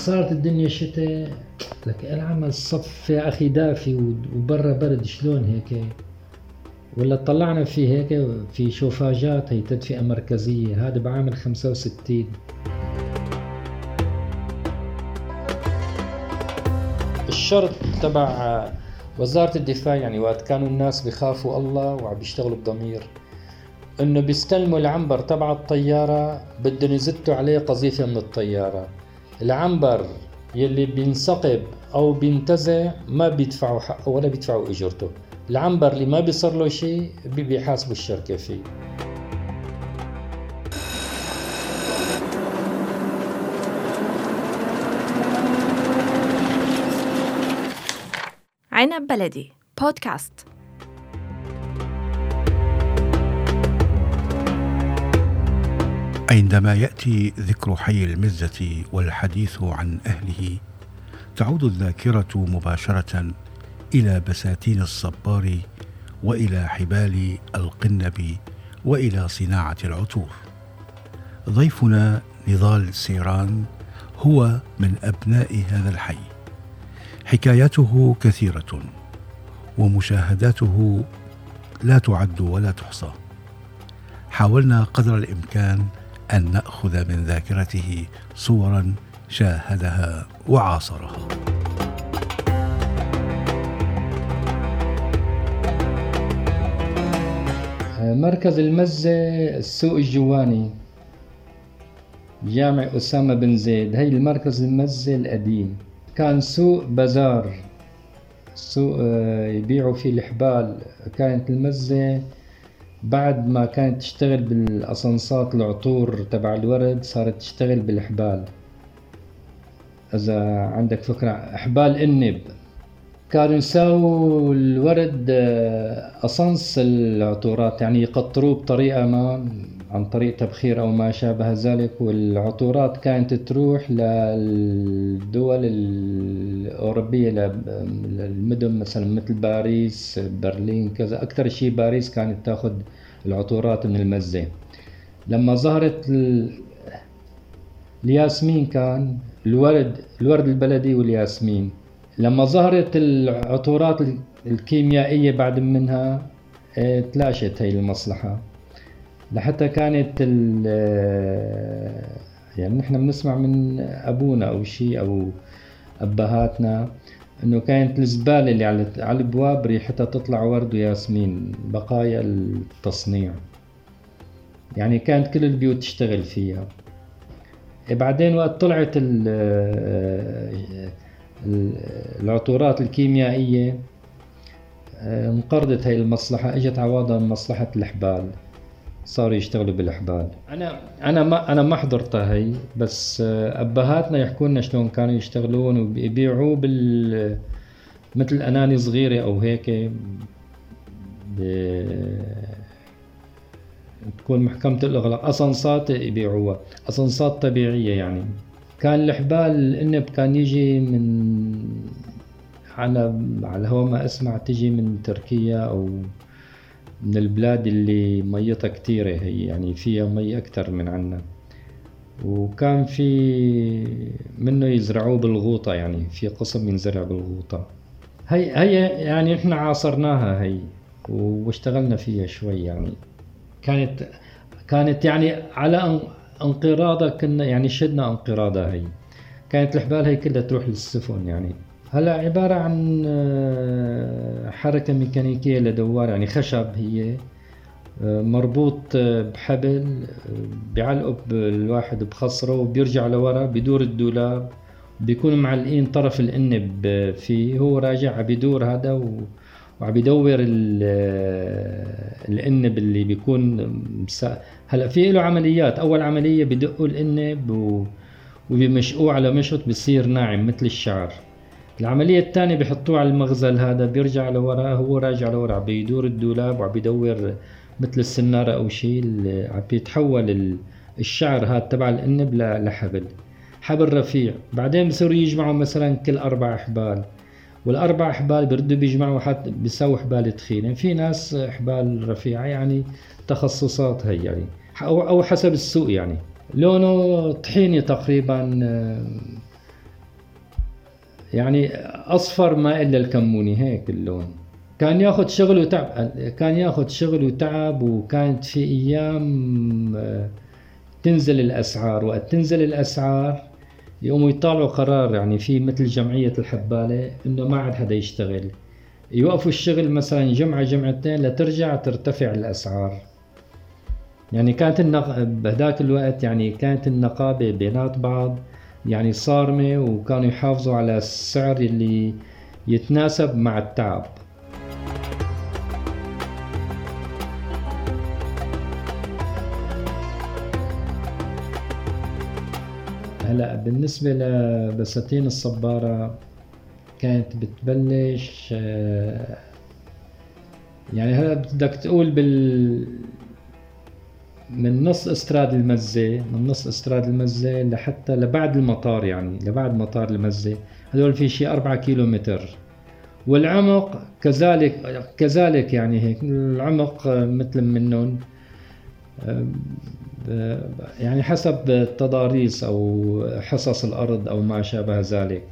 صارت الدنيا شتاء. لك العمل صف يا أخي دافي وبرا برد شلون هيك؟ ولا طلعنا في هيك في شوفاجات هي تدفئة مركزية. هذا بعامل 65 الشرط تبع وزارة الدفاع يعني وقت كانوا الناس بخافوا الله وعم بيشتغلوا بضمير إنه بيستلموا العنبر تبع الطيارة بدهم يزتوا عليه قذيفة من الطيارة. العنبر يلي بينسقب أو بينتزع ما بيدفعوا حقه ولا بيدفعوا أجرته. العنبر اللي ما بيصير له شيء بيحاسبوا الشركة فيه. عنب بلدي بودكاست عندما يأتي ذكر حي المزة والحديث عن أهله تعود الذاكرة مباشرة إلى بساتين الصبار وإلى حبال القنب وإلى صناعة العطور. ضيفنا نضال سيران هو من أبناء هذا الحي. حكايته كثيرة ومشاهداته لا تعد ولا تحصى. حاولنا قدر الإمكان أن نأخذ من ذاكرته صورا شاهدها وعاصرها. مركز المزة السوق الجواني جامع أسامة بن زيد. هي المركز المزة القديم. كان سوق بازار سوق آه، يبيعوا فيه الحبال. كانت المزة بعد ما كانت تشتغل بالأسانسات العطور تبع الورد صارت تشتغل بالحبال إذا عندك فكرة حبال إنب. كانوا يساووا الورد آه، أصنص العطورات يعني يقطروه بطريقة ما عن طريق تبخير أو ما شابه ذلك. والعطورات كانت تروح للدول الأوروبية للمدن مثلا مثل باريس برلين كذا. أكثر شيء باريس كانت تأخذ العطورات من المزة. لما ظهرت الياسمين كان الورد الورد البلدي والياسمين. لما ظهرت العطورات الكيميائية بعد منها آه، تلاشت هي المصلحة. لحتى كانت آه، يعني نحن بنسمع من أبونا أو شيء أو أبهاتنا إنه كانت الزبالة اللي على الابواب ريحتها تطلع ورد وياسمين بقايا التصنيع. يعني كانت كل البيوت تشتغل فيها. بعدين وقت طلعت آه، العطورات الكيميائية آه، انقرضت هاي المصلحة إجت عوضها مصلحة الحبال. صاروا يشتغلوا بالحبال. أنا أنا ما أنا ما حضرتها هي بس آه، أبهاتنا يحكوا لنا شلون كانوا يشتغلون ويبيعوه بال مثل أناني صغيرة أو هيك ب... تكون محكمة الإغلاق. أصنصات يبيعوها أصنصات طبيعية يعني. كان الحبال الانب كان يجي من على على هو ما أسمع تجي من تركيا أو من البلاد اللي ميتها كتيرة هي يعني فيها مي أكتر من عنا. وكان في منه يزرعوه بالغوطة يعني في قسم ينزرع بالغوطة. هي هي يعني إحنا عاصرناها هي واشتغلنا فيها شوي يعني كانت كانت يعني على انقراضها كنا يعني شدنا انقراضها هي. كانت الحبال هي كلها تروح للسفن يعني هلا عبارة عن آه، حركة ميكانيكية لدوار يعني خشب هي آه، مربوط آه، بحبل بيعلقه الواحد بخصره وبيرجع لورا بدور الدولاب بيكون معلقين طرف الانب فيه هو راجع عم بيدور هذا و... وعم بيدور الانب اللي بيكون هلا في له عمليات أول عملية بدقوا الانب و... وبيمشقوه على مشط بصير ناعم مثل الشعر. العملية الثانية بحطوه على المغزل هذا بيرجع لورا هو راجع لورا بيدور الدولاب وعم بيدور مثل السنارة أو شيء عم بيتحول الشعر هذا تبع الأنب لحبل حبل رفيع. بعدين بصيروا يجمعوا مثلا كل أربع أحبال والأربع حبال بردوا بيجمعوا حتى بيسووا حبال تخينه في ناس حبال رفيعة يعني تخصصات هي يعني أو حسب السوق يعني. لونه طحيني تقريبا يعني أصفر ما إلا الكموني هيك اللون. كان ياخذ شغل وتعب كان ياخذ شغل وتعب وكانت في أيام آه، تنزل الأسعار. وقت تنزل الأسعار يقوموا يطالعوا قرار يعني في مثل جمعية الحبالة إنه ما عاد حدا يشتغل. يوقفوا الشغل مثلا جمعة جمعتين لترجع ترتفع الأسعار. يعني كانت النق... بهداك الوقت يعني كانت النقابة بينات بعض. يعني صارمة وكانوا يحافظوا على السعر اللي يتناسب مع التعب. هلا بالنسبة لبساتين الصبارة كانت بتبلش آه، يعني هلا بدك تقول بال من نص استراد المزة من نص استراد المزة لحتى لبعد المطار يعني لبعد مطار المزة. هذول في شيء أربعة كيلو متر والعمق كذلك كذلك يعني هيك العمق مثل منهم يعني حسب التضاريس أو حصص الأرض أو ما شابه ذلك.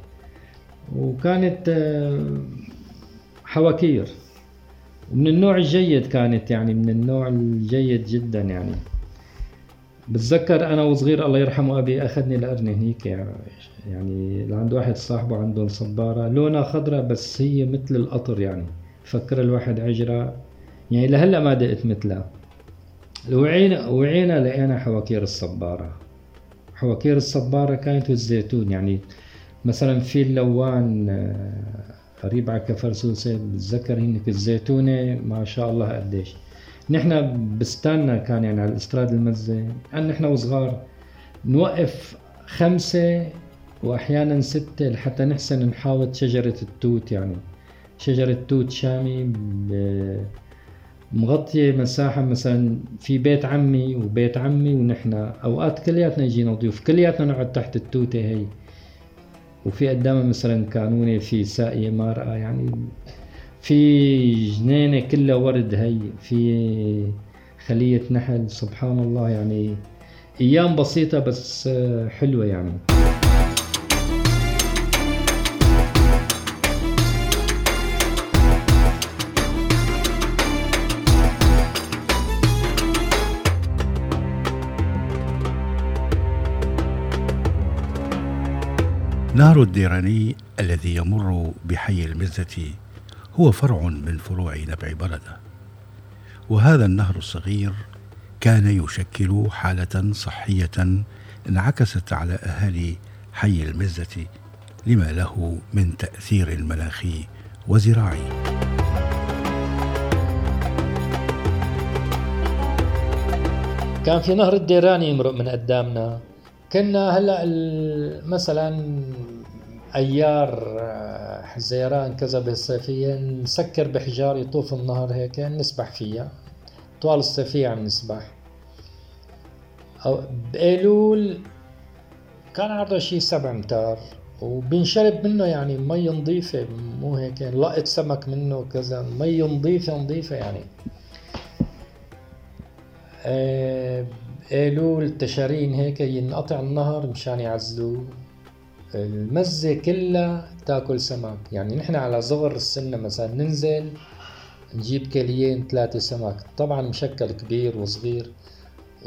وكانت حواكير. من النوع الجيد كانت يعني من النوع الجيد جدا يعني. بتذكر أنا وصغير الله يرحمه أبي أخذني لأرني هيك يعني, لعند واحد صاحبه عنده صبارة لونها خضراء بس هي مثل القطر يعني. فكر الواحد عجرة يعني لهلأ ما دقت مثلها. وعينا وعينا لقينا حواكير الصبارة. حواكير الصبارة كانت والزيتون يعني. مثلا في اللوان على كفرسوسة بتذكر هنك الزيتونة ما شاء الله قديش. نحن بستاننا كان يعني على الاستراد المزة. عن نحن وصغار نوقف خمسة وأحيانا ستة لحتى نحسن نحاوط شجرة التوت يعني. شجرة توت شامي مغطية مساحة مثلا في بيت عمي وبيت عمي ونحن أوقات كلياتنا يجينا ضيوف كلياتنا نقعد تحت التوتة هي. وفي قدامها مثلا كانونة في ساقية مارقة يعني في جنينة كلها ورد هي في خلية نحل سبحان الله يعني أيام بسيطة بس حلوة يعني. نهر الديراني الذي يمر بحي المزة هو فرع من فروع نبع بلدة. وهذا النهر الصغير كان يشكل حالة صحية انعكست على أهالي حي المزة لما له من تأثير مناخي وزراعي. كان في نهر الديراني يمرق من قدامنا. كنا هلا مثلا أيار آه، حزيران كذا بالصيفيه نسكر بحجار يطوف النهر هيك نسبح فيها. طوال الصيفية عم نسبح. أو بأيلول كان عرضه شي سبع امتار وبنشرب منه يعني مي نظيفة مو هيك لقط سمك منه كذا مي نظيفة نظيفة يعني. آه، ايلول تشارين هيك ينقطع النهر مشان يعزلوه. المزة كلها تاكل سمك. يعني نحن على صغر السنة مثلا ننزل نجيب كليين ثلاثة سمك. طبعا مشكل كبير وصغير.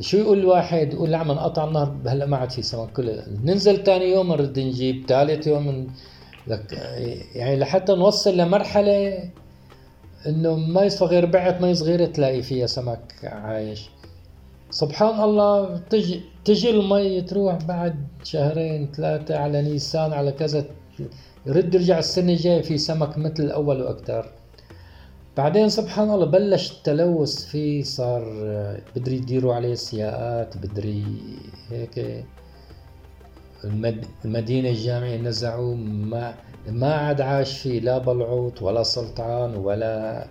شو يقول الواحد؟ يقول عم انقطع النهر هلأ ما عاد في سمك كله. ننزل ثاني يوم نرد نجيب ثالث يوم لك يعني لحتى نوصل لمرحلة إنه ما يصفى غير بعت مي صغيرة تلاقي فيها سمك عايش. سبحان الله تجي تجي المي تروح بعد شهرين ثلاثة على نيسان على كذا يرد يرجع السنة الجاية في سمك مثل الأول وأكثر. بعدين سبحان الله بلش التلوث فيه صار بدري يديروا عليه سياقات بدري هيك. المدينة الجامعية نزعوا ما ما عاد عاش فيه لا بلعوط ولا سلطعان ولا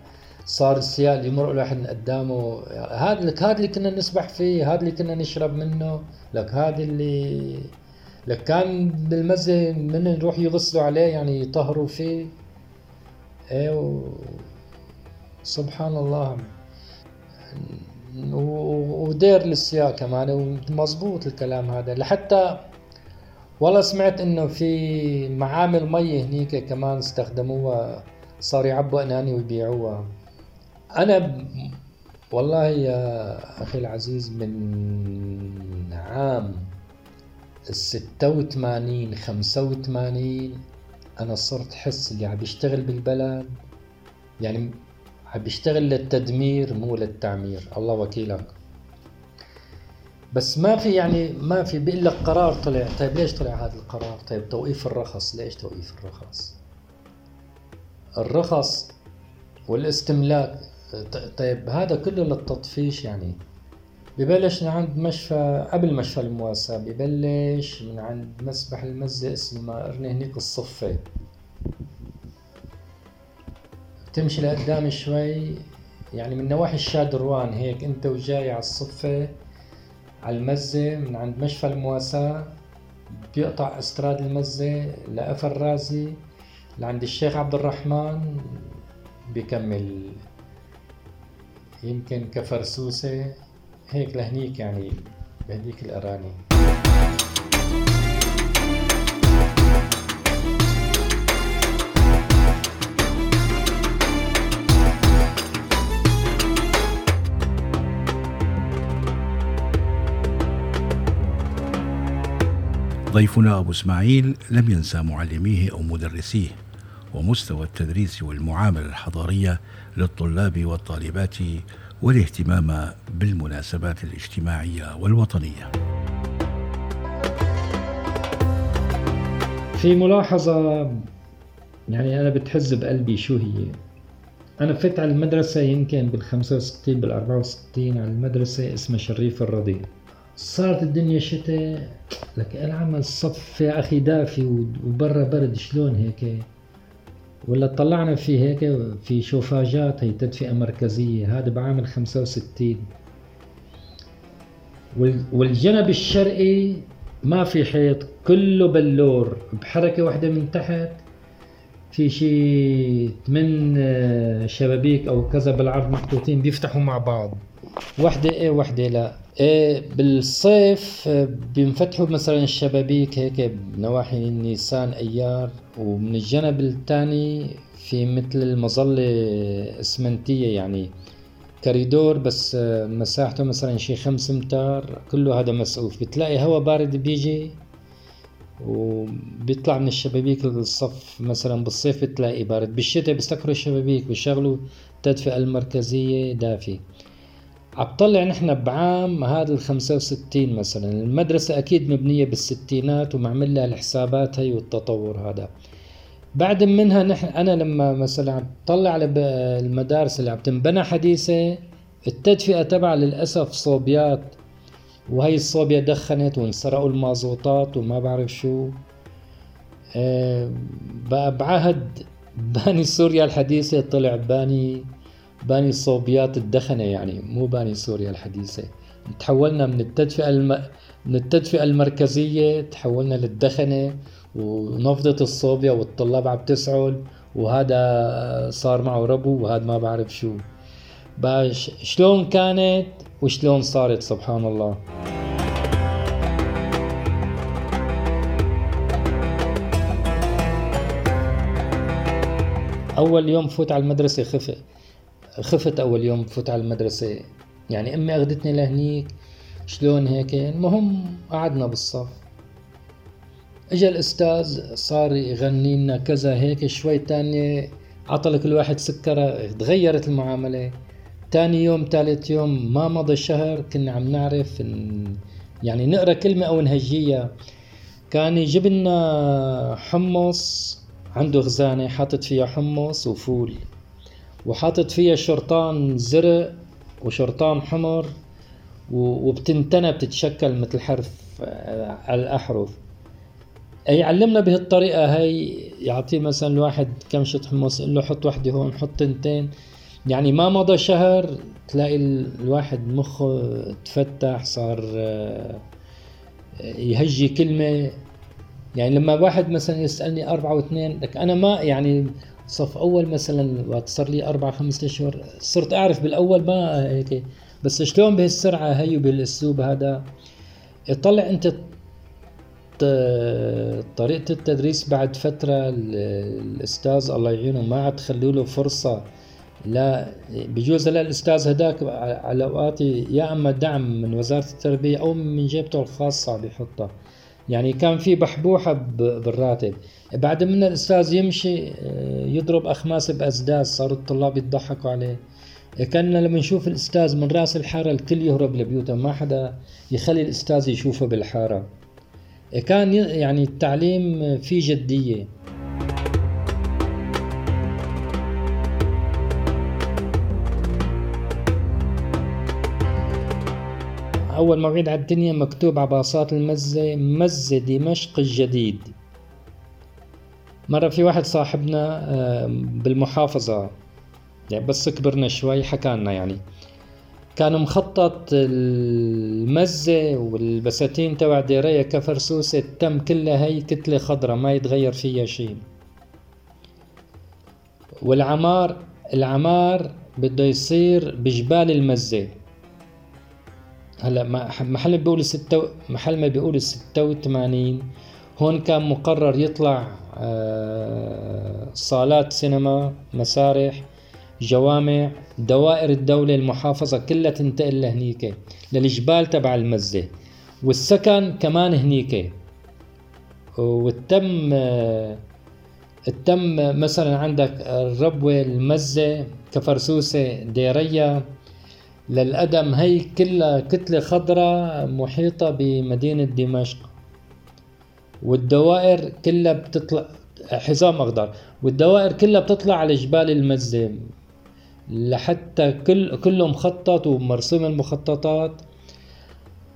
صار السياق اللي يمر الواحد من قدامه هذا لك هذا اللي كنا نسبح فيه هذا اللي كنا نشرب منه لك هذا اللي لك كان بالمزة من نروح يغسلوا عليه يعني يطهروا فيه. إيه و... سبحان الله. ودير للسياق كمان ومزبوط الكلام هذا. لحتى والله سمعت إنه في معامل مي هنيك كمان استخدموها صار يعبوا أناني ويبيعوها. أنا ب... والله يا أخي العزيز من عام الستة وثمانين خمسة وثمانين أنا صرت حس اللي عم بيشتغل بالبلد. يعني عم بيشتغل للتدمير مو للتعمير. الله وكيلك. بس ما في يعني ما في بيقول لك قرار طلع. طيب ليش طلع هذا القرار؟ طيب توقيف الرخص. ليش توقيف الرخص؟ الرخص والاستملاك. طيب هذا كله للتطفيش يعني. ببلش من عند مشفى قبل مشفى المواساة ببلش من عند مسبح المزة اسمه أرني هنيك الصفة بتمشي لقدام شوي يعني من نواحي الشادروان هيك انت وجاي على الصفة على المزة من عند مشفى المواساة بيقطع استراد المزة لقفا الرازي لعند الشيخ عبد الرحمن بكمل يمكن كفرسوسة هيك لهنيك يعني بهديك الأراني. ضيفنا أبو إسماعيل لم ينسى معلميه أو مدرسيه. ومستوى التدريس والمعاملة الحضارية للطلاب والطالبات والاهتمام بالمناسبات الاجتماعية والوطنية. في ملاحظة يعني أنا بتحز بقلبي شو هي. أنا فت على المدرسة يمكن بال 65 بال 64 على المدرسة اسمها شريف الرضيع. صارت الدنيا شتاء لك العمل صف يا أخي دافي وبرا برد شلون هيك؟ ولا طلعنا في هيك في شوفاجات هي تدفئة مركزية. هذا بعامل 65 والجنب الشرقي ما في حيط كله بلور بحركة واحدة من تحت. في شي ثمان شبابيك أو كذا بالعرض محطوطين بيفتحوا مع بعض. وحدة إيه وحدة لا. إيه بالصيف آه، بينفتحوا مثلا الشبابيك هيك بنواحي نيسان أيار. ومن الجنب الثاني في مثل المظلة إسمنتية يعني كريدور بس آه، مساحته مثلا شي خمس امتار كله هذا مسقوف بتلاقي هواء بارد بيجي وبيطلع من الشبابيك الصف مثلا بالصيف بتلاقي بارد بالشتاء بيسكروا الشبابيك ويشغلوا التدفئة المركزية دافي عبطلع نحن بعام هذا ال 65 مثلا. المدرسة أكيد مبنية بالستينات ومعمل لها الحسابات هي والتطور هذا. بعد منها نحن أنا لما مثلا عم طلع على المدارس اللي عم تنبنى حديثة التدفئة تبع للأسف صوبيات وهي الصوبيا دخنت وانسرقوا المازوطات وما بعرف شو. أه بقى بعهد باني سوريا الحديثة طلع باني باني الصوبيات الدخنة يعني مو باني سوريا الحديثة. تحولنا من التدفئة الم... من التدفئة المركزية تحولنا للدخنة ونفضت الصوبيا والطلاب عم تسعل وهذا صار معه ربو وهذا ما بعرف شو. باش شلون كانت؟ وشلون صارت سبحان الله. أول يوم فوت على المدرسة خفت. خفت أول يوم بفوت على المدرسة. يعني أمي أخذتني لهنيك. شلون هيك؟ المهم قعدنا بالصف. إجا الأستاذ صار يغني لنا كذا هيك. شوي تانية عطى كل واحد سكرة تغيرت المعاملة. تاني يوم ثالث يوم ما مضى شهر كنا عم نعرف يعني نقرأ كلمة أو نهجيها كان يجيب لنا حمص عنده خزانة حاطط فيها حمص وفول وحاطط فيها شرطان زرق وشرطان حمر وبتنتنى بتتشكل مثل حرف آه، على الأحرف. أي علمنا بهالطريقة هاي يعطيه مثلا الواحد كم شط حمص يقول له حط وحدة هون حط تنتين. يعني ما مضى شهر تلاقي الواحد مخه تفتح صار آه، يهجي كلمة. يعني لما واحد مثلا يسألني أربعة واثنين لك أنا ما يعني صف أول مثلا وقت صار لي أربع خمس اشهر صرت أعرف بالأول ما هيك. بس شلون بهالسرعة هي وبالأسلوب هذا؟ طلع آه، طريقة التدريس بعد فترة الأستاذ الله يعينه ما عاد خلوا له فرصة لا بجوز هلا الأستاذ هداك على اوقات يا أما دعم من وزارة التربية أو من جيبته الخاصة بيحطها يعني كان في بحبوحة بالراتب. بعد من الأستاذ يمشي آه، يضرب أخماس بأسداس صاروا الطلاب يضحكوا عليه. كان لما نشوف الأستاذ من رأس الحارة الكل يهرب لبيوته ما حدا يخلي الأستاذ يشوفه بالحارة. كان يعني التعليم فيه جدية. أول موعد على الدنيا مكتوب على باصات المزة مزة دمشق الجديد. مرة في واحد صاحبنا بالمحافظة يعني بس كبرنا شوي حكالنا يعني كان مخطط المزة والبساتين تبع ديرية كفرسوسة تم كلها هي كتلة خضراء ما يتغير فيها شيء. والعمار العمار بده يصير بجبال المزة. هلا محل بيقول ستة محل ما بيقول 86 هون كان مقرر يطلع آه، صالات سينما مسارح جوامع دوائر الدولة المحافظة كلها تنتقل لهنيك للجبال تبع المزة. والسكن كمان هنيك والتم التم مثلا عندك الربوة المزة كفرسوسة ديريا. للقدم هي كلها كتلة خضراء محيطة بمدينة دمشق. والدوائر كلها بتطلع حزام أخضر. والدوائر كلها بتطلع على جبال المزة لحتى كل كله مخطط ومرسوم المخططات.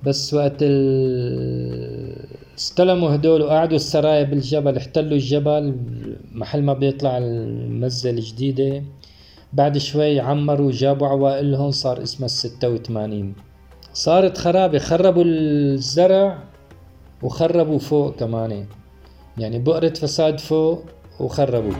بس وقت استلموا هدول وقعدوا السرايا بالجبل احتلوا الجبل محل ما بيطلع المزة الجديدة. بعد شوي عمروا جابوا عوائلهم صار اسمها الستة وثمانين. صارت خرابة خربوا الزرع وخربوا فوق كمان يعني بؤرة فساد فوق وخربوا.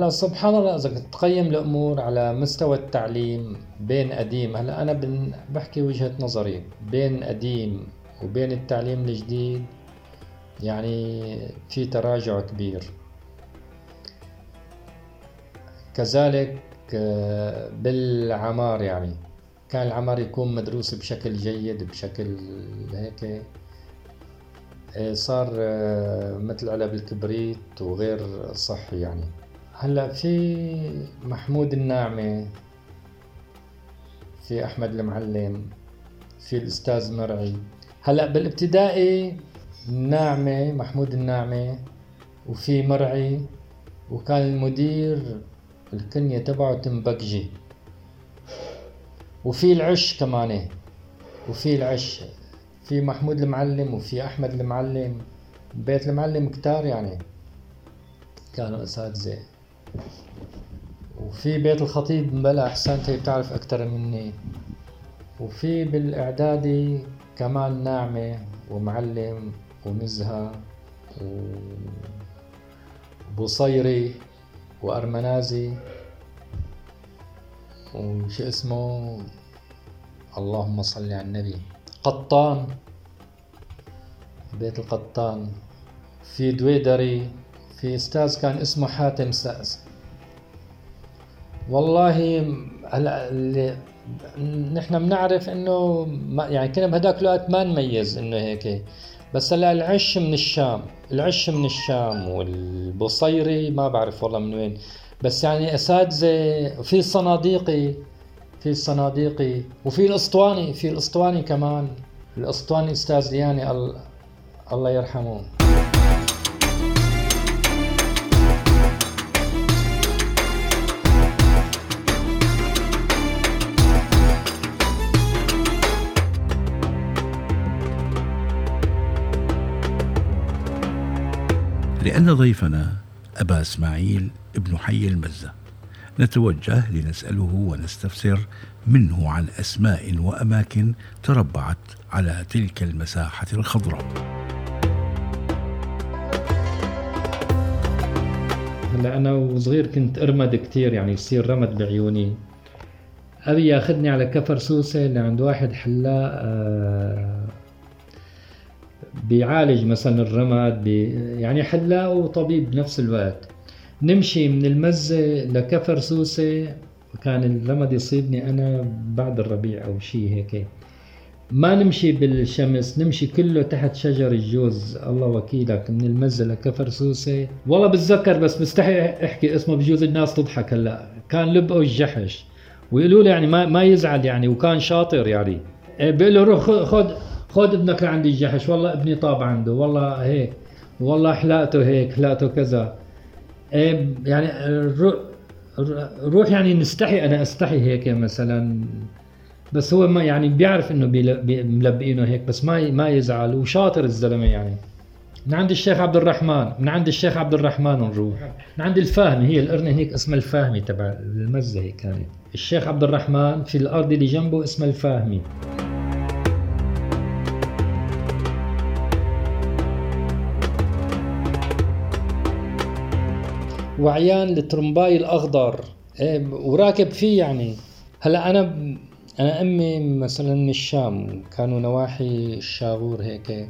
هلا سبحان الله إذا تقيم الأمور على مستوى التعليم بين قديم هلا أنا بحكي وجهة نظري بين قديم وبين التعليم الجديد يعني في تراجع كبير. كذلك آه، بالعمار يعني كان العمار يكون مدروس بشكل جيد بشكل هيك آه، صار آه، مثل علب الكبريت وغير صحي يعني. هلا في محمود الناعمة في أحمد المعلم في الأستاذ مرعي. هلا بالابتدائي الناعمة محمود الناعمة وفي مرعي وكان المدير الكنية تبعه تنبكجي وفي العش كمان وفي العش في محمود المعلم وفي أحمد المعلم بيت المعلم كتار يعني كانوا أساتذة. وفي بيت الخطيب بلا احسان انت بتعرف أكثر مني. وفي بالاعدادي كمان ناعمة ومعلم ونزهة وبصيري وأرمنازي. وش اسمه؟ اللهم صل على النبي. قطان بيت القطان. في دويدري في أستاذ كان اسمه حاتم سأس والله هلا نحن بنعرف إنه يعني كنا بهداك الوقت ما نميز إنه هيك. بس هلا العش من الشام العش من الشام والبصيري ما بعرف والله من وين. بس يعني أساتذة في الصناديقي في الصناديقي وفي الأسطواني في الأسطواني كمان. الأسطواني أستاذ دياني الله يرحمه. لأن ضيفنا أبا إسماعيل ابن حي المزة. نتوجه لنسأله ونستفسر منه عن أسماء وأماكن تربعت على تلك المساحة الخضراء. هلا أنا وصغير كنت أرمد كتير يعني يصير رمد بعيوني. أبي ياخذني على كفر سوسة لعند واحد حلاق آه، بيعالج مثلا الرمد بي يعني حلاق وطبيب بنفس الوقت. نمشي من المزة لكفر سوسة كان الرمد يصيبني أنا بعد الربيع أو شيء هيك. ما نمشي بالشمس نمشي كله تحت شجر الجوز. الله وكيلك من المزة لكفر سوسة. والله بتذكر بس مستحي أحكي اسمه بجوز الناس تضحك هلأ. كان لبقه الجحش ويقولوا له يعني ما ما يزعل يعني وكان شاطر يعني. إيه، بيقول له روح خذ خذ ابنك لعندي الجحش والله ابني طاب عنده والله هيك والله حلاقته هيك حلاقته كذا. إيه يعني روح يعني نستحي أنا أستحي هيك مثلا. بس هو ما يعني بيعرف إنه ملبقينه هيك بس ما ما يزعل وشاطر الزلمة يعني. من عند الشيخ عبد الرحمن من عند الشيخ عبد الرحمن نروح. من عند الفاهمي هي القرنة هيك اسمها الفاهمي تبع المزة هيك كانت الشيخ عبد الرحمن في الأرض اللي جنبه اسمها الفاهمي وعيان الترمباي الأخضر. إيه، وراكب فيه يعني. هلا أنا أنا أمي مثلا من الشام كانوا نواحي الشاغور هيك.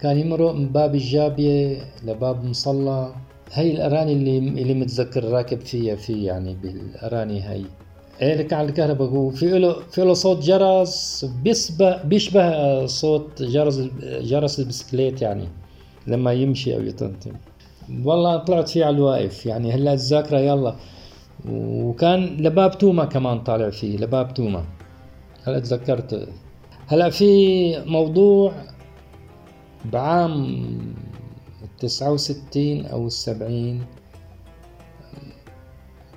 كان يمرق من باب الجابية لباب مصلى. هي الأراني اللي اللي متذكر راكب فيها في يعني بالأراني هي إيه لك على الكهرباء. في له في له صوت جرس بيشبه بيشبه صوت جرس جرس البسكليت يعني لما يمشي أو يطنطن. والله طلعت فيه على الواقف. يعني هلا الذاكرة يلا. وكان لباب توما كمان طالع فيه لباب توما. هلا تذكرت. هلا في موضوع بعام تسعة وستين أو السبعين.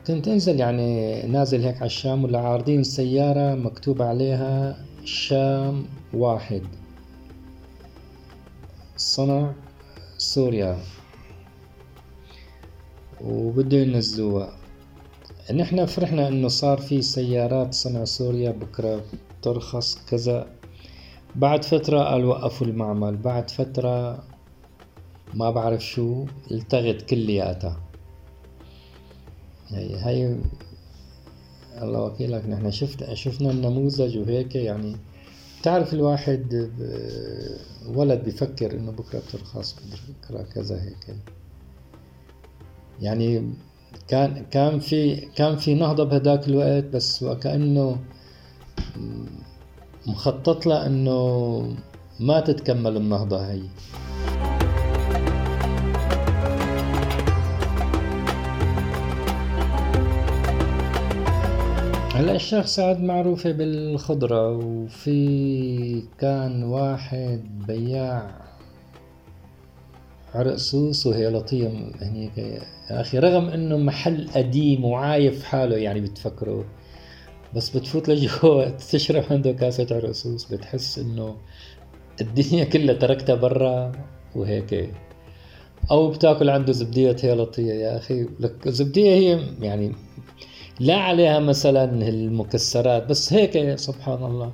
كنت انزل يعني نازل هيك على الشام ولا عارضين سيارة مكتوب عليها شام واحد. صنع سوريا. وبده ينزلوها نحن فرحنا إنه صار في سيارات صنع سوريا بكرة ترخص كذا. بعد فترة قال وقفوا المعمل بعد فترة ما بعرف شو التغت كلياتها. هي هي الله وكيلك نحن شفت شفنا النموذج وهيك يعني. تعرف الواحد ولد بفكر إنه بكرة بترخص بكرة كذا هيك. يعني كان كان في كان في نهضة بهداك الوقت بس وكأنه مخطط لها إنه ما تتكمل النهضة هي. هلأ الشيخ سعد معروفة بالخضرة وفي كان واحد بياع عرقسوس وهي لطية هنيك. يا أخي رغم إنه محل قديم وعايف حاله يعني بتفكره بس بتفوت لجوا تشرب عنده كاسة عرقسوس بتحس إنه الدنيا كلها تركتها برا وهيك. أو بتاكل عنده زبدية هي لطية يا أخي. لك زبدية هي يعني لا عليها مثلا المكسرات بس هيك سبحان الله.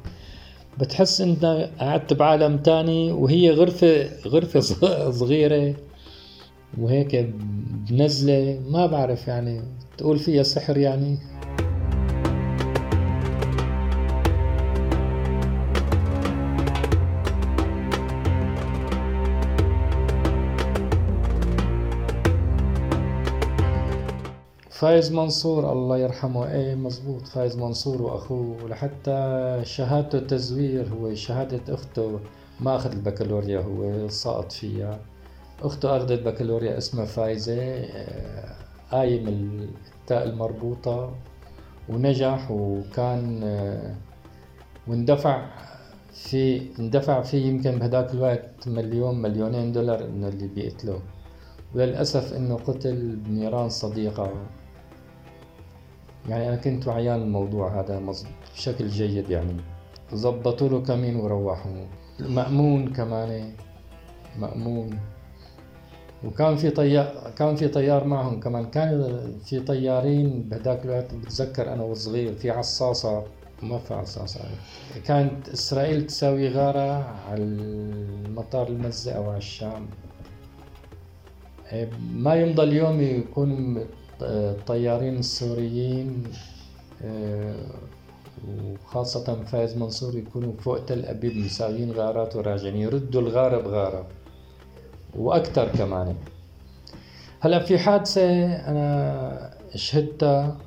بتحس انت قعدت بعالم تاني وهي غرفة غرفة صغيرة وهيك بنزلة ما بعرف يعني تقول فيها سحر يعني. فايز منصور الله يرحمه. إيه مزبوط فايز منصور وأخوه. ولحتى شهادته تزوير هو شهادة أخته ما أخذ البكالوريا هو سقط فيها. أخته أخذت بكالوريا اسمها فايزة آه، قايم التاء المربوطة. ونجح وكان آه، واندفع في اندفع فيه يمكن بهداك الوقت مليون مليونين دولار إنه اللي بيقتله. وللأسف إنه قتل بنيران صديقة. يعني أنا كنت وعيان الموضوع هذا بشكل جيد يعني. ظبطوا له كمين وروحوا. مأمون كمان مأمون. وكان في طيار كان في طيار معهم كمان. كان في طيارين بهداك الوقت بتذكر أنا وصغير في عصاصة. ما في عصاصة. كانت إسرائيل تساوي غارة على المطار المزة أو على الشام. ما يمضى اليوم يكون الطيارين السوريين وخاصة فايز منصور يكونوا فوق تل أبيب مساويين غارات وراجعين يردوا الغارة بغارة وأكثر كمان. هلا في حادثة أنا شهدتها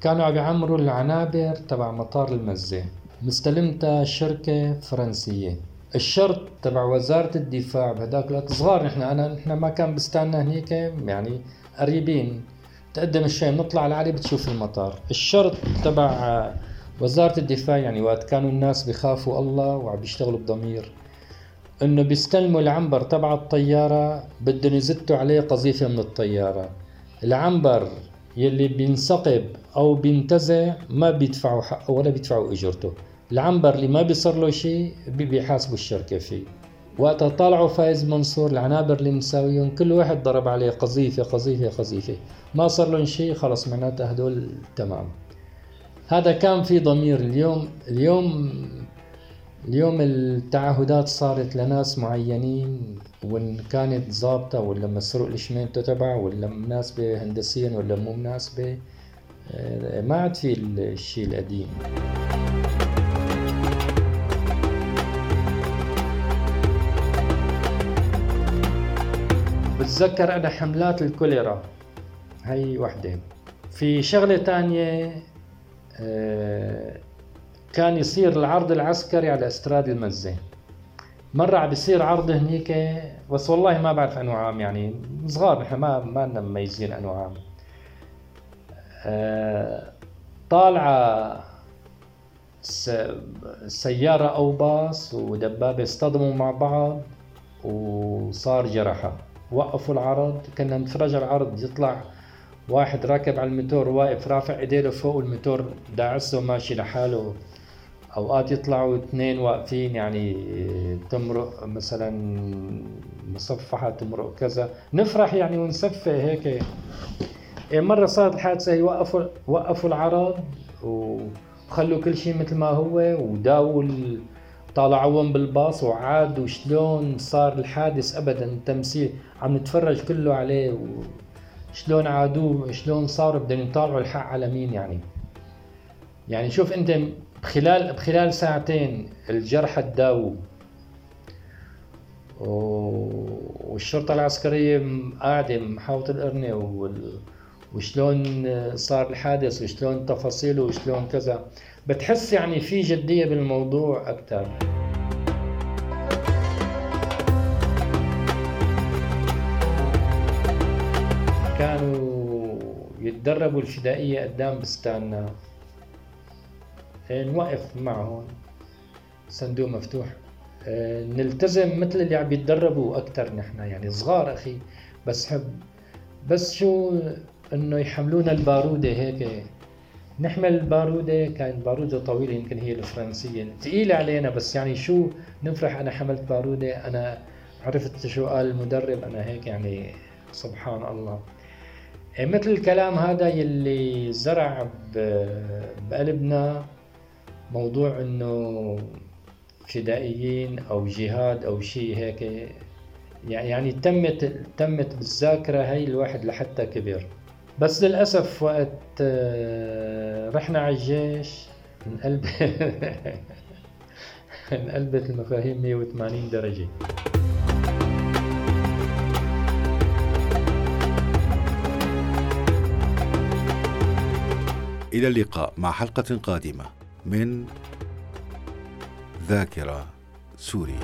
كانوا عم يعمروا العنابر تبع مطار المزة مستلمتها شركة فرنسية. الشرط تبع وزارة الدفاع بهداك الوقت صغار نحن أنا نحن ما كان بستانا هنيك يعني قريبين. تقدم الشيء نطلع العالي بتشوف المطار. الشرط تبع وزارة الدفاع يعني وقت كانوا الناس بخافوا الله وعم بيشتغلوا بضمير إنه بيستلموا العنبر تبع الطيارة بدهم يزتوا عليه قذيفة من الطيارة. العنبر يلي بينسقب أو بينتزع ما بيدفعوا حقه ولا بيدفعوا إجرته. العنبر اللي ما بيصير له شيء بيحاسبوا الشركة فيه. وقتها طلعوا فايز منصور العنابر اللي مساويهم كل واحد ضرب عليه قذيفة قذيفة قذيفة. ما صار لهم شيء خلص معناته هدول تمام. هذا كان في ضمير اليوم. اليوم اليوم التعهدات صارت لناس معينين وإن كانت ظابطة ولا مسروق الشمينتو تبعه ولا مناسبة هندسيا ولا مو مناسبة آه، ما عاد في الشيء القديم. بتذكر أنا حملات الكوليرا. هي وحدة. في شغلة تانية آه، كان يصير العرض العسكري على استراد المزة. مرة عم بيصير عرض هنيك بس والله ما بعرف أنه عام يعني صغار نحن ما ما لنا مميزين أنه عام. آه، طالعة سيارة أو باص ودبابة اصطدموا مع بعض وصار جرحى وقفوا العرض كنا نتفرج على العرض يطلع واحد راكب على الموتور واقف رافع ايديه لفوق والموتور داعسه ماشي لحاله. أوقات يطلعوا اثنين واقفين يعني تمرق مثلا مصفحة تمرق كذا. نفرح يعني ونسفه هيك. إيه، مرة صارت الحادثة يوقفوا وقفوا العرض وخلوا كل شيء مثل ما هو وداوا طالعوهم بالباص وعاد وشلون صار الحادث ابدا تمثيل عم نتفرج كله عليه وشلون عادوه شلون صاروا بدهم يطالعوا الحق على مين يعني. يعني شوف أنت بخلال بخلال ساعتين الجرحى تداووا والشرطة العسكرية قاعدة محاوطة القرنة وشلون صار الحادث وشلون تفاصيله وشلون كذا. بتحس يعني في جدية بالموضوع أكثر كانوا يتدربوا الفدائية قدام بستاننا. نوقف معهم. صندوق مفتوح. نلتزم مثل اللي عم يتدربوا أكثر نحن يعني صغار أخي بس حب. بس شو إنه يحملونا البارودة هيك نحمل البارودة كانت بارودة طويلة يمكن هي الفرنسية. ثقيلة علينا بس يعني شو نفرح أنا حملت بارودة؟ أنا عرفت شو قال المدرب أنا هيك يعني سبحان الله. إيه، مثل الكلام هذا يلي زرع بقلبنا موضوع إنه فدائيين أو جهاد أو شيء هيك. يعني تمت تمت بالذاكرة هي الواحد لحتى كبر. بس للأسف وقت آه، رحنا على الجيش انقلب انقلبت المفاهيم 180 درجة. إلى اللقاء مع حلقة قادمة من ذاكرة سوريا.